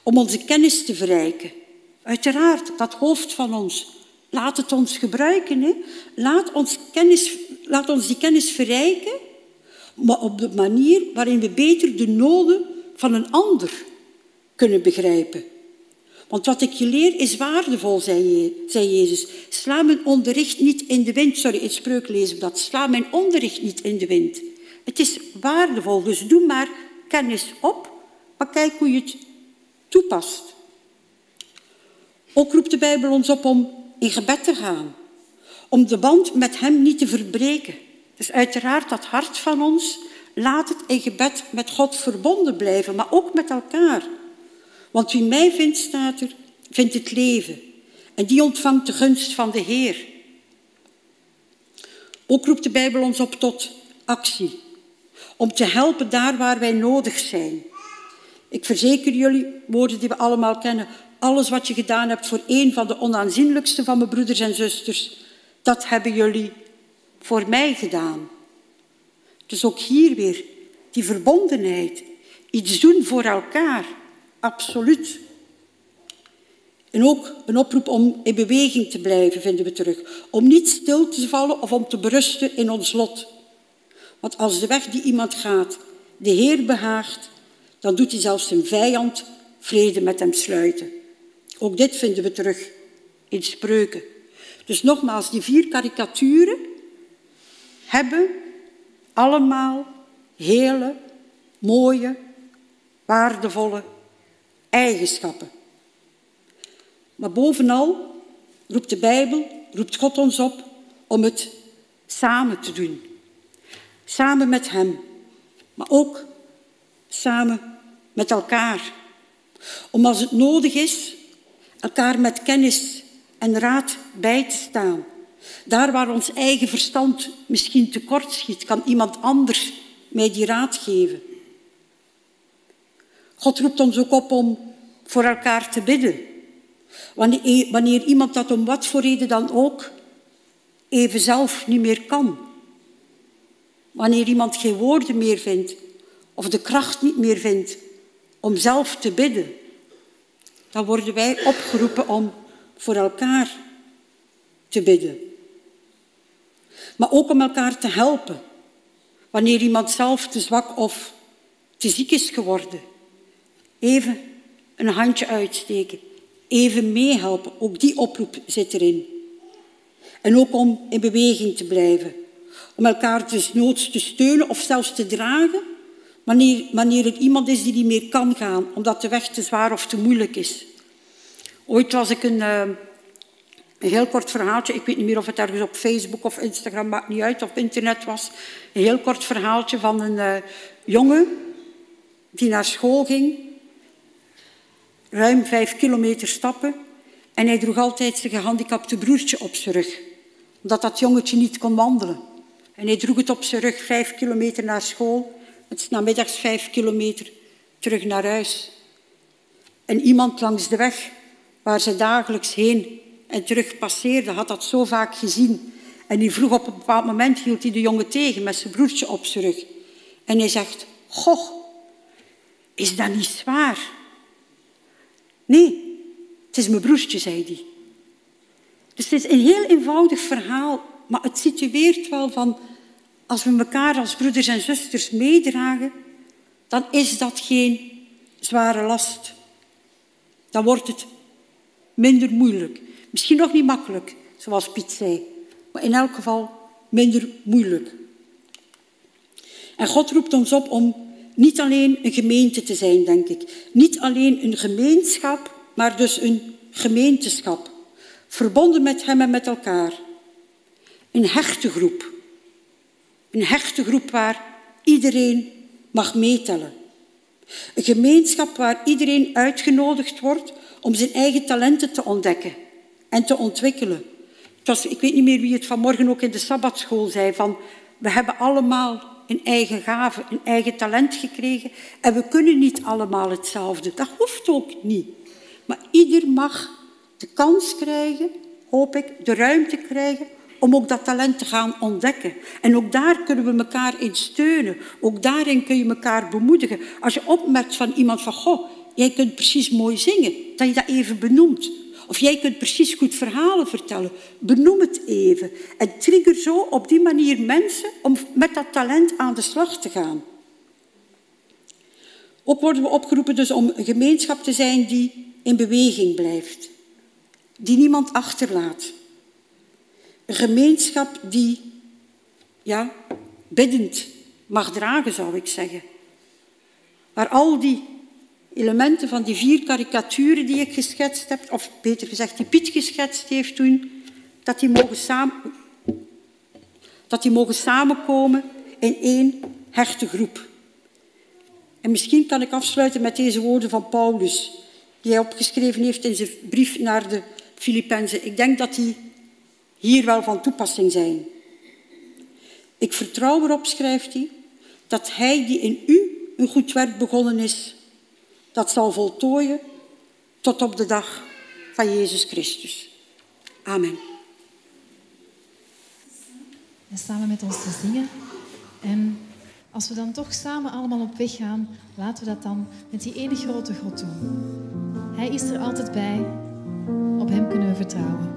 om onze kennis te verrijken. Uiteraard, dat hoofd van ons. Laat het ons gebruiken. Hè? Laat, ons kennis, laat ons die kennis verrijken, maar op de manier waarin we beter de noden van een ander kunnen begrijpen. Want wat ik je leer is waardevol, zei, Je- zei Jezus. Sla mijn onderricht niet in de wind. Sorry, in spreuk lezen dat. Sla mijn onderricht niet in de wind. Het is waardevol, dus doe maar kennis op, maar kijk hoe je het toepast. Ook roept de Bijbel ons op om in gebed te gaan. Om de band met Hem niet te verbreken. Dus uiteraard dat hart van ons, laat het in gebed met God verbonden blijven, maar ook met elkaar. Want wie mij vindt, staat er, vindt het leven. En die ontvangt de gunst van de Heer. Ook roept de Bijbel ons op tot actie. Om te helpen daar waar wij nodig zijn. Ik verzeker jullie, woorden die we allemaal kennen, alles wat je gedaan hebt voor een van de onaanzienlijkste van mijn broeders en zusters, dat hebben jullie voor mij gedaan. Dus ook hier weer die verbondenheid. Iets doen voor elkaar. Absoluut. En ook een oproep om in beweging te blijven, vinden we terug. Om niet stil te vallen of om te berusten in ons lot. Want als de weg die iemand gaat de Heer behaagt, dan doet hij zelfs zijn vijand vrede met hem sluiten. Ook dit vinden we terug in spreuken. Dus nogmaals, die vier karikaturen hebben allemaal hele, mooie, waardevolle eigenschappen. Maar bovenal roept de Bijbel, roept God ons op om het samen te doen. Samen met Hem, maar ook samen met elkaar. Om als het nodig is, elkaar met kennis en raad bij te staan. Daar waar ons eigen verstand misschien tekort schiet, kan iemand anders mij die raad geven. God roept ons ook op om voor elkaar te bidden. Wanneer, wanneer iemand dat om wat voor reden dan ook even zelf niet meer kan. Wanneer iemand geen woorden meer vindt of de kracht niet meer vindt om zelf te bidden, dan worden wij opgeroepen om voor elkaar te bidden. Maar ook om elkaar te helpen wanneer iemand zelf te zwak of te ziek is geworden. Even een handje uitsteken, even meehelpen, ook die oproep zit erin. En ook om in beweging te blijven, om elkaar desnoods te steunen of zelfs te dragen wanneer, er iemand is die niet meer kan gaan, omdat de weg te zwaar of te moeilijk is. Ooit was ik een, uh, een heel kort verhaaltje, ik weet niet meer of het ergens op Facebook of Instagram, maakt niet uit, of internet was. Een heel kort verhaaltje van een uh, jongen die naar school ging, ruim vijf kilometer stappen. En hij droeg altijd zijn gehandicapte broertje op zijn rug, omdat dat jongetje niet kon wandelen. En hij droeg het op zijn rug vijf kilometer naar school. Het is namiddags vijf kilometer terug naar huis. En iemand langs de weg waar ze dagelijks heen en terug passeerde, had dat zo vaak gezien. En die vroeg op een bepaald moment, hield hij de jongen tegen met zijn broertje op zijn rug. En hij zegt, goh, is dat niet zwaar? Nee, het is mijn broertje, zei hij. Dus het is een heel eenvoudig verhaal, maar het situeert wel van, als we elkaar als broeders en zusters meedragen, dan is dat geen zware last. Dan wordt het minder moeilijk. Misschien nog niet makkelijk, zoals Piet zei, maar in elk geval minder moeilijk. En God roept ons op om niet alleen een gemeente te zijn, denk ik. Niet alleen een gemeenschap, maar dus een gemeenteschap. Verbonden met Hem en met elkaar. Een hechte groep. Een hechte groep waar iedereen mag meetellen. Een gemeenschap waar iedereen uitgenodigd wordt om zijn eigen talenten te ontdekken en te ontwikkelen. Ik weet niet meer wie het vanmorgen ook in de Sabbatschool zei, van we hebben allemaal een eigen gave, een eigen talent gekregen en we kunnen niet allemaal hetzelfde. Dat hoeft ook niet. Maar ieder mag de kans krijgen, hoop ik, de ruimte krijgen om ook dat talent te gaan ontdekken. En ook daar kunnen we elkaar in steunen. Ook daarin kun je elkaar bemoedigen. Als je opmerkt van iemand van, goh, jij kunt precies mooi zingen, dat je dat even benoemt. Of jij kunt precies goed verhalen vertellen. Benoem het even. En trigger zo op die manier mensen om met dat talent aan de slag te gaan. Ook worden we opgeroepen dus om een gemeenschap te zijn die in beweging blijft. Die niemand achterlaat. Een gemeenschap die ja, biddend mag dragen, zou ik zeggen. Waar al die elementen van die vier karikaturen die ik geschetst heb, of beter gezegd die Piet geschetst heeft toen, dat die mogen, samen, dat die mogen samenkomen in één hechte groep. En misschien kan ik afsluiten met deze woorden van Paulus, die hij opgeschreven heeft in zijn brief naar de Filippenzen. Ik denk dat die hier wel van toepassing zijn. Ik vertrouw erop, schrijft hij, dat hij die in u een goed werk begonnen is, dat zal voltooien tot op de dag van Jezus Christus. Amen. En samen met ons te zingen. En als we dan toch samen allemaal op weg gaan, laten we dat dan met die ene grote God doen. Hij is er altijd bij. Op hem kunnen we vertrouwen.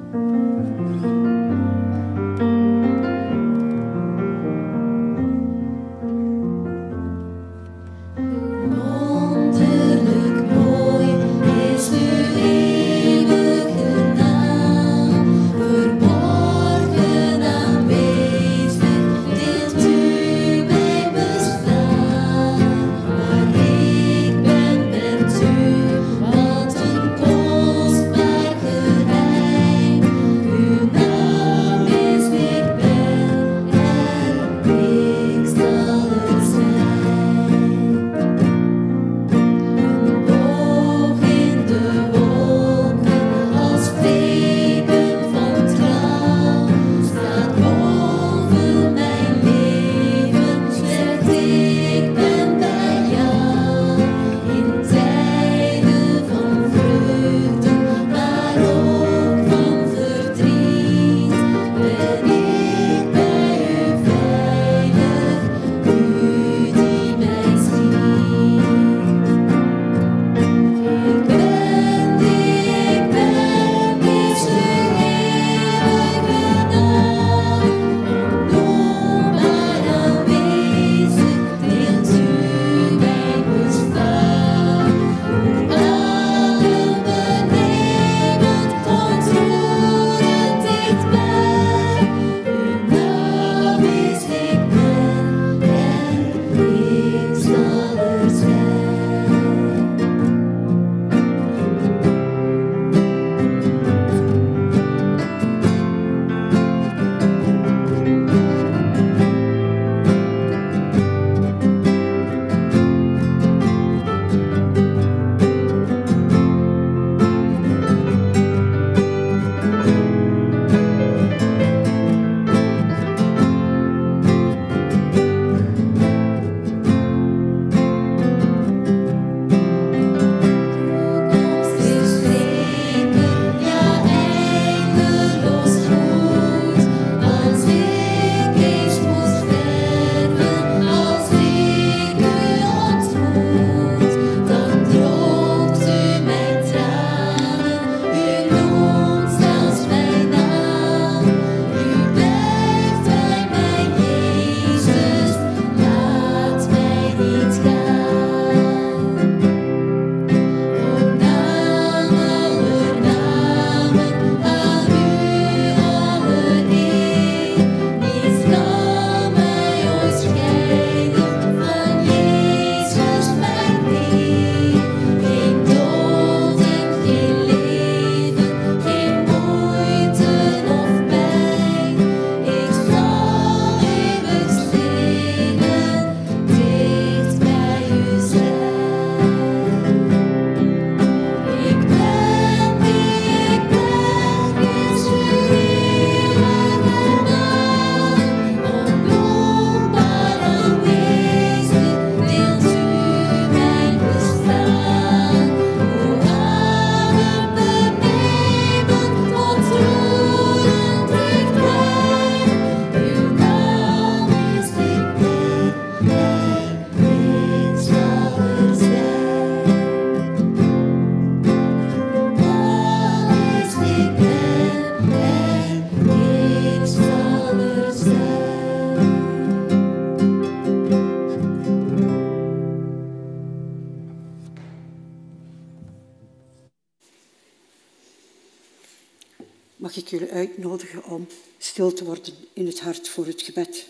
Te worden in het hart voor het gebed.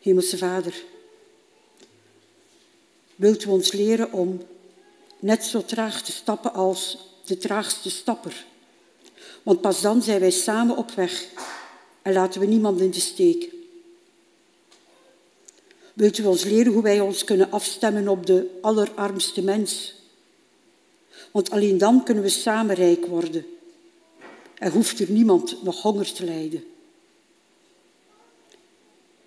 Hemelse Vader, wilt u ons leren om net zo traag te stappen als de traagste stapper? Want pas dan zijn wij samen op weg en laten we niemand in de steek. Wilt u ons leren hoe wij ons kunnen afstemmen op de allerarmste mens? Want alleen dan kunnen we samen rijk worden. en hoeft er niemand nog honger te lijden.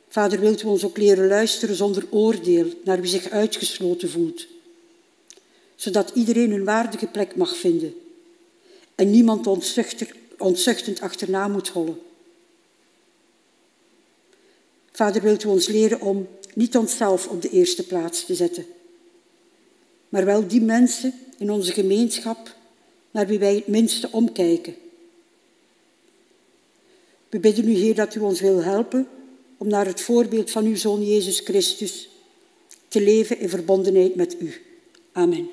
Vader, wilt u ons ook leren luisteren zonder oordeel naar wie zich uitgesloten voelt, zodat iedereen een waardige plek mag vinden en niemand ontzuchtend achterna moet hollen. Vader, wilt u ons leren om niet onszelf op de eerste plaats te zetten, maar wel die mensen in onze gemeenschap naar wie wij het minste omkijken. We bidden u, Heer, dat u ons wil helpen om naar het voorbeeld van uw Zoon Jezus Christus te leven in verbondenheid met u. Amen.